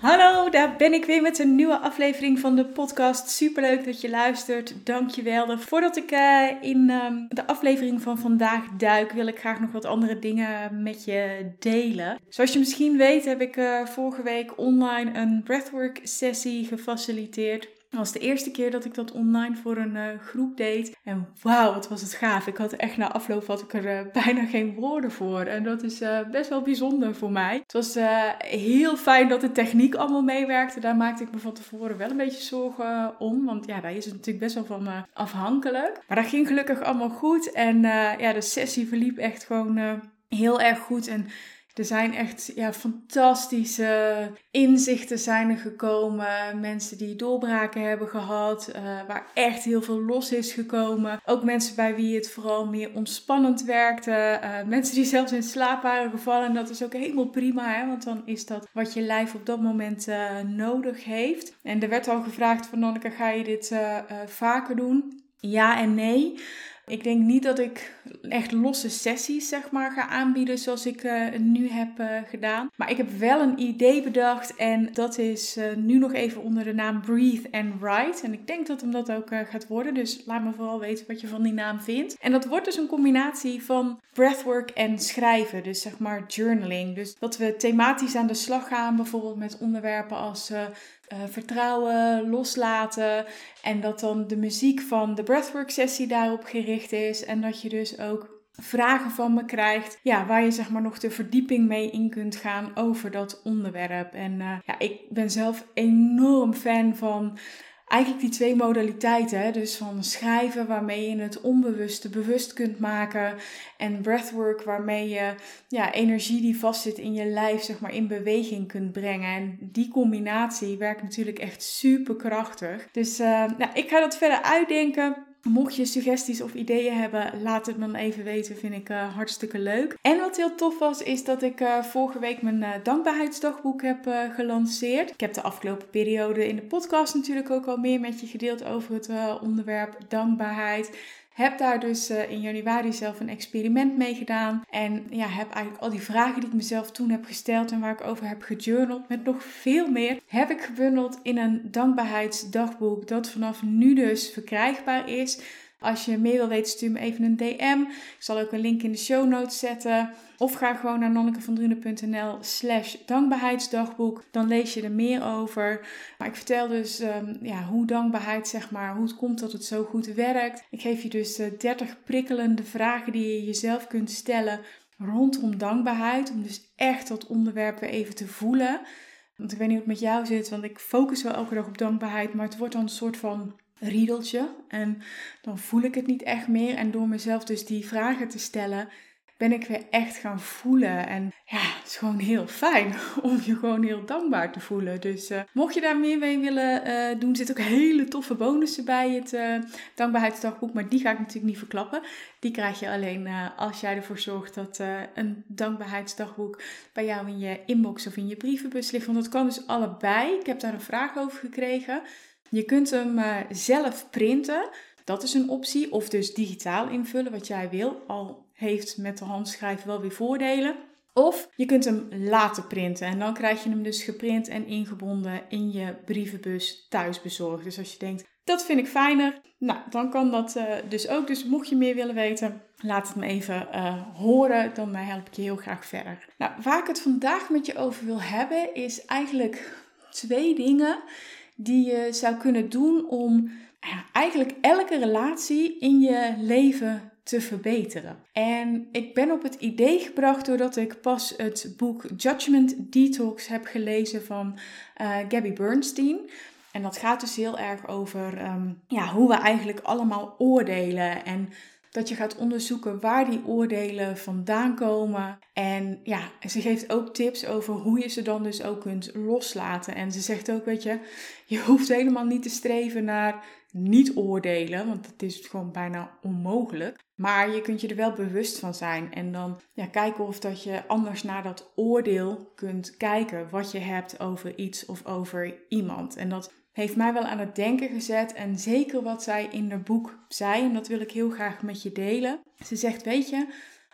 Hallo, daar ben ik weer met een nieuwe aflevering van de podcast. Superleuk dat je luistert. Dankjewel. Voordat ik uh, in um, de aflevering van vandaag duik, wil ik graag nog wat andere dingen met je delen. Zoals je misschien weet, heb ik uh, vorige week online een breathwork sessie gefaciliteerd. Het was de eerste keer dat ik dat online voor een uh, groep deed. En wauw, wat was het gaaf. Ik had echt na afloop had ik er uh, bijna geen woorden voor. En dat is uh, best wel bijzonder voor mij. Het was heel fijn dat de techniek allemaal meewerkte. Daar maakte ik me van tevoren wel een beetje zorgen om. Want ja, daar is het natuurlijk best wel van afhankelijk. Maar dat ging gelukkig allemaal goed. En ja, de sessie verliep echt gewoon heel erg goed. En er zijn echt ja, fantastische inzichten zijn er gekomen. Mensen die doorbraken hebben gehad. Uh, waar echt heel veel los is gekomen. Ook mensen bij wie het vooral meer ontspannend werkte. Uh, mensen die zelfs in slaap waren gevallen. En dat is ook helemaal prima. Hè? Want dan is dat wat je lijf op dat moment uh, nodig heeft. En er werd al gevraagd van Nanneke, ga je dit vaker doen? Ja en nee. Ik denk niet dat ik echt losse sessies zeg maar ga aanbieden zoals ik uh, nu heb uh, gedaan. Maar ik heb wel een idee bedacht en dat is uh, nu nog even onder de naam Breathe and Write. En ik denk dat hem dat ook gaat worden. Dus laat me vooral weten wat je van die naam vindt. En dat wordt dus een combinatie van breathwork en schrijven. Dus zeg maar journaling. Dus dat we thematisch aan de slag gaan. Bijvoorbeeld met onderwerpen als uh, vertrouwen, loslaten. En dat dan de muziek van de breathwork sessie daarop gericht is. En dat je dus ook vragen van me krijgt. Ja, waar je zeg maar nog de verdieping mee in kunt gaan over dat onderwerp. En uh, ja, ik ben zelf enorm fan van eigenlijk die twee modaliteiten. Hè? Dus van schrijven waarmee je het onbewuste bewust kunt maken. En breathwork waarmee je ja, energie die vastzit in je lijf zeg maar in beweging kunt brengen. En die combinatie werkt natuurlijk echt super krachtig. Dus uh, nou, ik ga dat verder uitdenken. Mocht je suggesties of ideeën hebben, laat het me dan even weten. Vind ik uh, hartstikke leuk. En wat heel tof was, is dat ik uh, vorige week mijn uh, dankbaarheidsdagboek heb gelanceerd. Ik heb de afgelopen periode in de podcast natuurlijk ook al meer met je gedeeld over het onderwerp dankbaarheid. Heb daar dus uh, in januari zelf een experiment mee gedaan. En ja, heb eigenlijk al die vragen die ik mezelf toen heb gesteld en waar ik over heb gejournald, met nog veel meer, heb ik gebundeld in een dankbaarheidsdagboek dat vanaf nu dus verkrijgbaar is. Als je meer wil weten, stuur me even een DM. Ik zal ook een link in de show notes zetten. Of ga gewoon naar nonnekevandrune.nl slash dankbaarheidsdagboek. Dan lees je er meer over. Maar ik vertel dus um, ja, hoe dankbaarheid, zeg maar, hoe het komt dat het zo goed werkt. Ik geef je dus uh, eh, 30 prikkelende vragen die je jezelf kunt stellen rondom dankbaarheid. Om dus echt dat onderwerp weer even te voelen. Want ik weet niet hoe het met jou zit, want ik focus wel elke dag op dankbaarheid. Maar het wordt dan een soort van riedeltje. En dan voel ik het niet echt meer. En door mezelf dus die vragen te stellen, ben ik weer echt gaan voelen. En ja, het is gewoon heel fijn om je gewoon heel dankbaar te voelen. Dus uh, mocht je daar meer mee willen uh, doen, zit ook hele toffe bonussen bij het uh, dankbaarheidsdagboek. Maar die ga ik natuurlijk niet verklappen. Die krijg je alleen als jij ervoor zorgt dat een dankbaarheidsdagboek bij jou in je inbox of in je brievenbus ligt. Want dat kan dus allebei. Ik heb daar een vraag over gekregen. Je kunt hem zelf printen. Dat is een optie. Of dus digitaal invullen wat jij wil. Al heeft met de handschrijven wel weer voordelen. Of je kunt hem laten printen en dan krijg je hem dus geprint en ingebonden in je brievenbus thuis bezorgd. Dus als je denkt, dat vind ik fijner, nou dan kan dat uh, dus ook. Dus mocht je meer willen weten, laat het me even uh, horen, dan help ik je heel graag verder. Nou, waar ik het vandaag met je over wil hebben, is eigenlijk twee dingen die je zou kunnen doen om eigenlijk elke relatie in je leven te verbeteren. En ik ben op het idee gebracht doordat ik pas het boek Judgment Detox heb gelezen van uh, Gabby Bernstein. En dat gaat dus heel erg over ehm, ja, hoe we eigenlijk allemaal oordelen. En dat je gaat onderzoeken waar die oordelen vandaan komen. En ja, ze geeft ook tips over hoe je ze dan dus ook kunt loslaten. En ze zegt ook, weet je, Je hoeft helemaal niet te streven naar niet oordelen, want dat is gewoon bijna onmogelijk. Maar je kunt je er wel bewust van zijn en dan ja, kijken of dat je anders naar dat oordeel kunt kijken wat je hebt over iets of over iemand. En dat heeft mij wel aan het denken gezet en zeker wat zij in haar boek zei en dat wil ik heel graag met je delen. Ze zegt, weet je,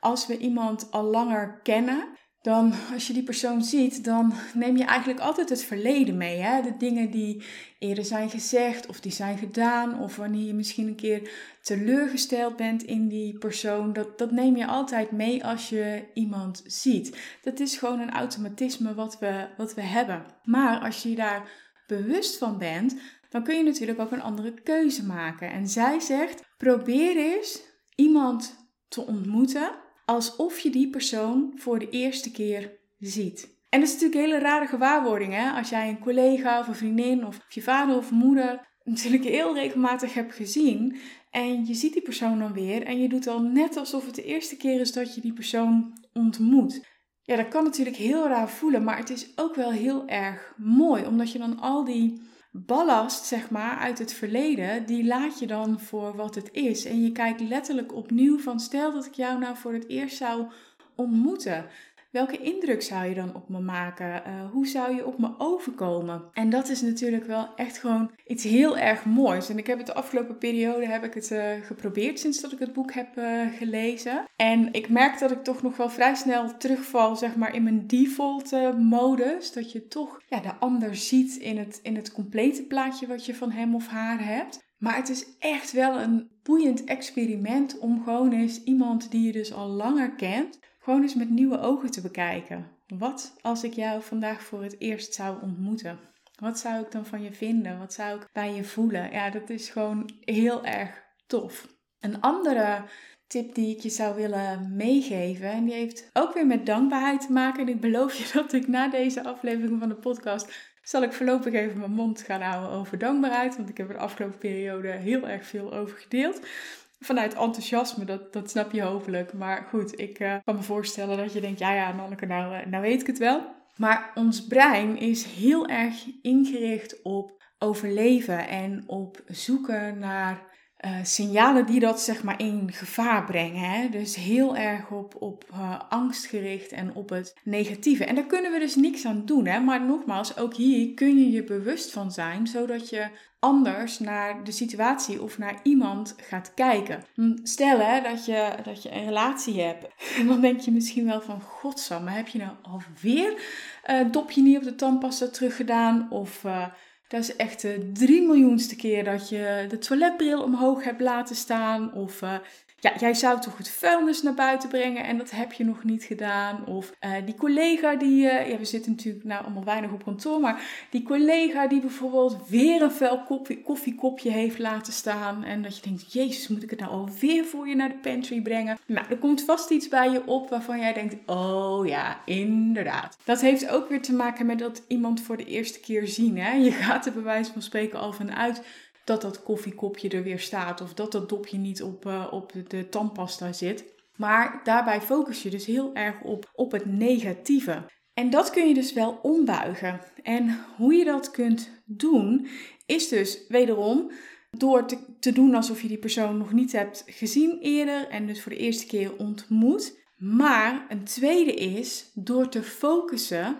als we iemand al langer kennen, dan als je die persoon ziet, dan neem je eigenlijk altijd het verleden mee. Hè? De dingen die eerder zijn gezegd of die zijn gedaan, of wanneer je misschien een keer teleurgesteld bent in die persoon, dat, dat neem je altijd mee als je iemand ziet. Dat is gewoon een automatisme wat we, wat we hebben. Maar als je daar bewust van bent, dan kun je natuurlijk ook een andere keuze maken. En zij zegt: probeer eens iemand te ontmoeten alsof je die persoon voor de eerste keer ziet. En dat is natuurlijk een hele rare gewaarwording, hè? Als jij een collega of een vriendin of je vader of moeder natuurlijk heel regelmatig hebt gezien en je ziet die persoon dan weer en je doet dan net alsof het de eerste keer is dat je die persoon ontmoet. Ja, dat kan natuurlijk heel raar voelen, maar het is ook wel heel erg mooi, omdat je dan al die ballast, zeg maar, uit het verleden, die laat je dan voor wat het is. En je kijkt letterlijk opnieuw van, stel dat ik jou nou voor het eerst zou ontmoeten. Welke indruk zou je dan op me maken? Uh, hoe zou je op me overkomen? En dat is natuurlijk wel echt gewoon iets heel erg moois. En ik heb het de afgelopen periode heb ik het uh, geprobeerd sinds dat ik het boek heb uh, gelezen. En ik merk dat ik toch nog wel vrij snel terugval, zeg maar, in mijn default modus. Dat je toch ja, de ander ziet in het, in het complete plaatje wat je van hem of haar hebt. Maar het is echt wel een boeiend experiment om gewoon eens iemand die je dus al langer kent, gewoon eens met nieuwe ogen te bekijken. Wat als ik jou vandaag voor het eerst zou ontmoeten? Wat zou ik dan van je vinden? Wat zou ik bij je voelen? Ja, dat is gewoon heel erg tof. Een andere tip die ik je zou willen meegeven, en die heeft ook weer met dankbaarheid te maken. En ik beloof je dat ik na deze aflevering van de podcast zal ik voorlopig even mijn mond gaan houden over dankbaarheid. Want ik heb er de afgelopen periode heel erg veel over gedeeld vanuit enthousiasme, dat, dat snap je hopelijk. Maar goed, ik uh, kan me voorstellen dat je denkt, ja ja, Nanneke, nou, uh, nou weet ik het wel. Maar ons brein is heel erg ingericht op overleven en op zoeken naar uh, signalen die dat zeg maar in gevaar brengen. Hè? Dus heel erg op, op uh, angst gericht en op het negatieve. En daar kunnen we dus niks aan doen. Hè? Maar nogmaals, ook hier kun je je bewust van zijn, zodat je anders naar de situatie of naar iemand gaat kijken. Hm, stel hè, dat, je, dat je een relatie hebt. En dan denk je misschien wel van, godsamme, heb je nou alweer uh, dopje niet op de tandpasta teruggedaan? Of... Dat is echt de drie miljoenste keer dat je de toiletbril omhoog hebt laten staan. Of uh, ja, jij zou toch het vuilnis naar buiten brengen en dat heb je nog niet gedaan. Of uh, die collega die, uh, ja we zitten natuurlijk nou allemaal weinig op kantoor, maar die collega die bijvoorbeeld weer een vuil koffie, koffiekopje heeft laten staan. En dat je denkt, jezus moet ik het nou alweer voor je naar de pantry brengen? Nou, er komt vast iets bij je op waarvan jij denkt, oh ja, inderdaad. Dat heeft ook weer te maken met dat iemand voor de eerste keer zien. Hè? Je gaat er bij wijze van spreken al vanuit dat dat koffiekopje er weer staat of dat dat dopje niet op, uh, op de tandpasta zit. Maar daarbij focus je dus heel erg op, op het negatieve. En dat kun je dus wel ombuigen. En hoe je dat kunt doen, is dus wederom door te, te doen alsof je die persoon nog niet hebt gezien eerder en dus voor de eerste keer ontmoet. Maar een tweede is door te focussen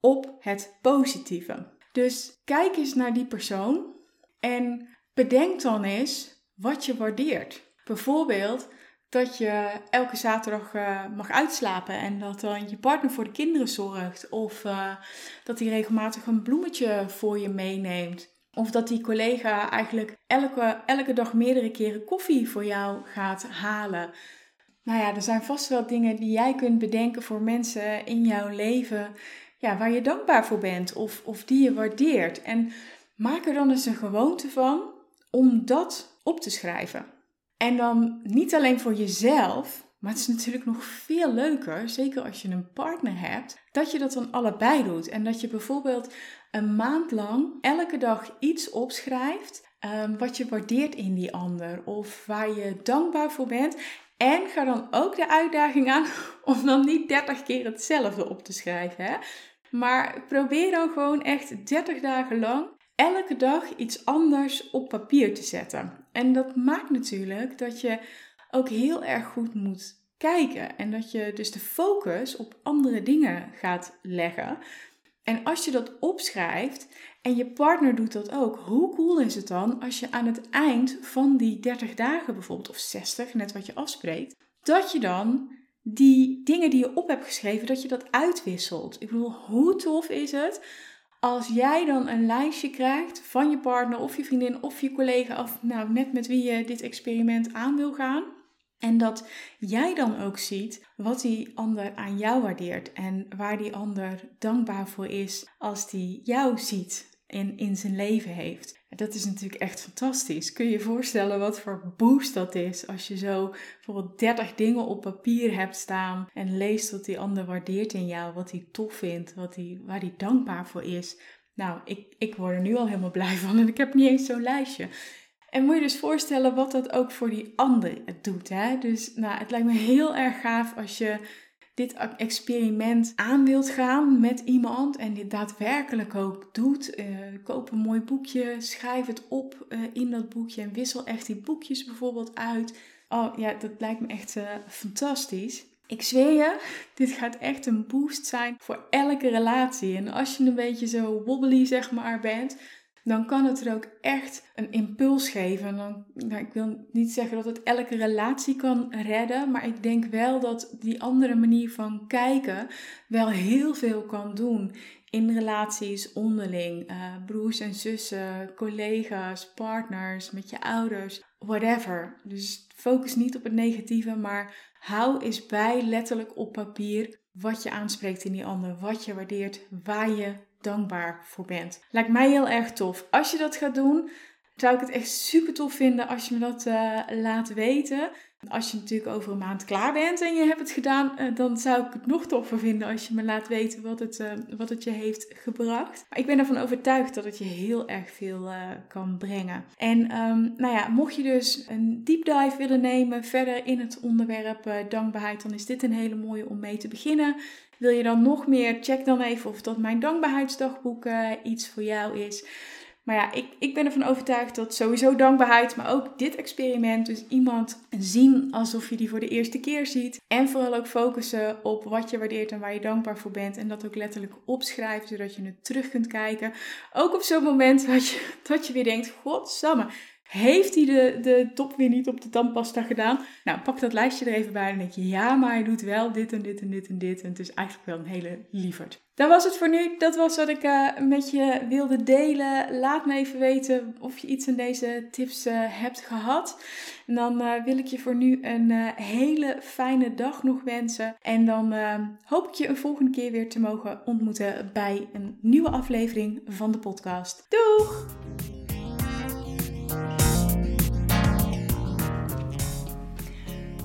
op het positieve. Dus kijk eens naar die persoon en bedenk dan eens wat je waardeert. Bijvoorbeeld dat je elke zaterdag uh, mag uitslapen en dat dan je partner voor de kinderen zorgt. Of uh, dat hij regelmatig een bloemetje voor je meeneemt. Of dat die collega eigenlijk elke, elke dag meerdere keren koffie voor jou gaat halen. Nou ja, er zijn vast wel dingen die jij kunt bedenken voor mensen in jouw leven ja, waar je dankbaar voor bent of, of die je waardeert. En Maak er dan eens een gewoonte van om dat op te schrijven. En dan niet alleen voor jezelf, maar het is natuurlijk nog veel leuker, zeker als je een partner hebt, dat je dat dan allebei doet. En dat je bijvoorbeeld een maand lang elke dag iets opschrijft um, wat je waardeert in die ander of waar je dankbaar voor bent. En ga dan ook de uitdaging aan om dan niet 30 keer hetzelfde op te schrijven. Hè? Maar probeer dan gewoon echt 30 dagen lang elke dag iets anders op papier te zetten. En dat maakt natuurlijk dat je ook heel erg goed moet kijken en dat je dus de focus op andere dingen gaat leggen. En als je dat opschrijft en je partner doet dat ook, hoe cool is het dan als je aan het eind van die 30 dagen bijvoorbeeld, of 60, net wat je afspreekt, dat je dan die dingen die je op hebt geschreven, dat je dat uitwisselt. Ik bedoel, hoe tof is het als jij dan een lijstje krijgt van je partner of je vriendin of je collega of nou net met wie je dit experiment aan wil gaan. En dat jij dan ook ziet wat die ander aan jou waardeert en waar die ander dankbaar voor is als die jou ziet en in zijn leven heeft. Dat is natuurlijk echt fantastisch. Kun je je voorstellen wat voor boost dat is als je zo bijvoorbeeld 30 dingen op papier hebt staan en leest wat die ander waardeert in jou, wat hij tof vindt, wat hij, waar hij dankbaar voor is. Nou, ik, ik word er nu al helemaal blij van en ik heb niet eens zo'n lijstje. En moet je dus voorstellen wat dat ook voor die ander doet. Hè? Dus nou, het lijkt me heel erg gaaf als je dit experiment aan wilt gaan met iemand en dit daadwerkelijk ook doet. Uh, koop een mooi boekje, schrijf het op uh, in dat boekje en wissel echt die boekjes bijvoorbeeld uit. Oh ja, dat lijkt me echt uh, fantastisch. Ik zweer je, dit gaat echt een boost zijn voor elke relatie. En als je een beetje zo wobbly zeg maar bent, dan kan het er ook echt een impuls geven. Dan, nou, ik wil niet zeggen dat het elke relatie kan redden, maar ik denk wel dat die andere manier van kijken wel heel veel kan doen in relaties onderling, uh, broers en zussen, collega's, partners, met je ouders, whatever. Dus focus niet op het negatieve, maar hou eens bij letterlijk op papier wat je aanspreekt in die ander, wat je waardeert, waar je dankbaar voor bent. Lijkt mij heel erg tof. Als je dat gaat doen, zou ik het echt super tof vinden als je me dat uh, laat weten. Als je natuurlijk over een maand klaar bent en je hebt het gedaan, uh, dan zou ik het nog toffer vinden als je me laat weten wat het, uh, wat het je heeft gebracht. Maar ik ben ervan overtuigd dat het je heel erg veel kan brengen. En um, nou ja, mocht je dus een deep dive willen nemen verder in het onderwerp dankbaarheid, dan is dit een hele mooie om mee te beginnen. Wil je dan nog meer? Check dan even of dat mijn dankbaarheidsdagboek iets voor jou is. Maar ja, ik, ik ben ervan overtuigd dat sowieso dankbaarheid, maar ook dit experiment, dus iemand zien alsof je die voor de eerste keer ziet. En vooral ook focussen op wat je waardeert en waar je dankbaar voor bent. En dat ook letterlijk opschrijven, zodat je het terug kunt kijken. Ook op zo'n moment dat je, dat je weer denkt, godsamme, heeft hij de, de top weer niet op de tandpasta gedaan? Nou, pak dat lijstje er even bij en denk je, ja, maar hij doet wel dit en dit en dit en dit. En het is eigenlijk wel een hele lieverd. Dat was het voor nu. Dat was wat ik uh, met je wilde delen. Laat me even weten of je iets aan deze tips uh, hebt gehad. En dan uh, wil ik je voor nu een hele fijne dag nog wensen. En dan hoop ik je een volgende keer weer te mogen ontmoeten bij een nieuwe aflevering van de podcast. Doeg!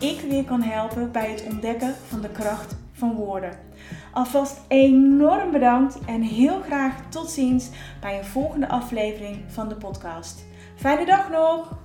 Ik weer kan helpen bij het ontdekken van de kracht van woorden. Alvast enorm bedankt en heel graag tot ziens bij een volgende aflevering van de podcast. Fijne dag nog!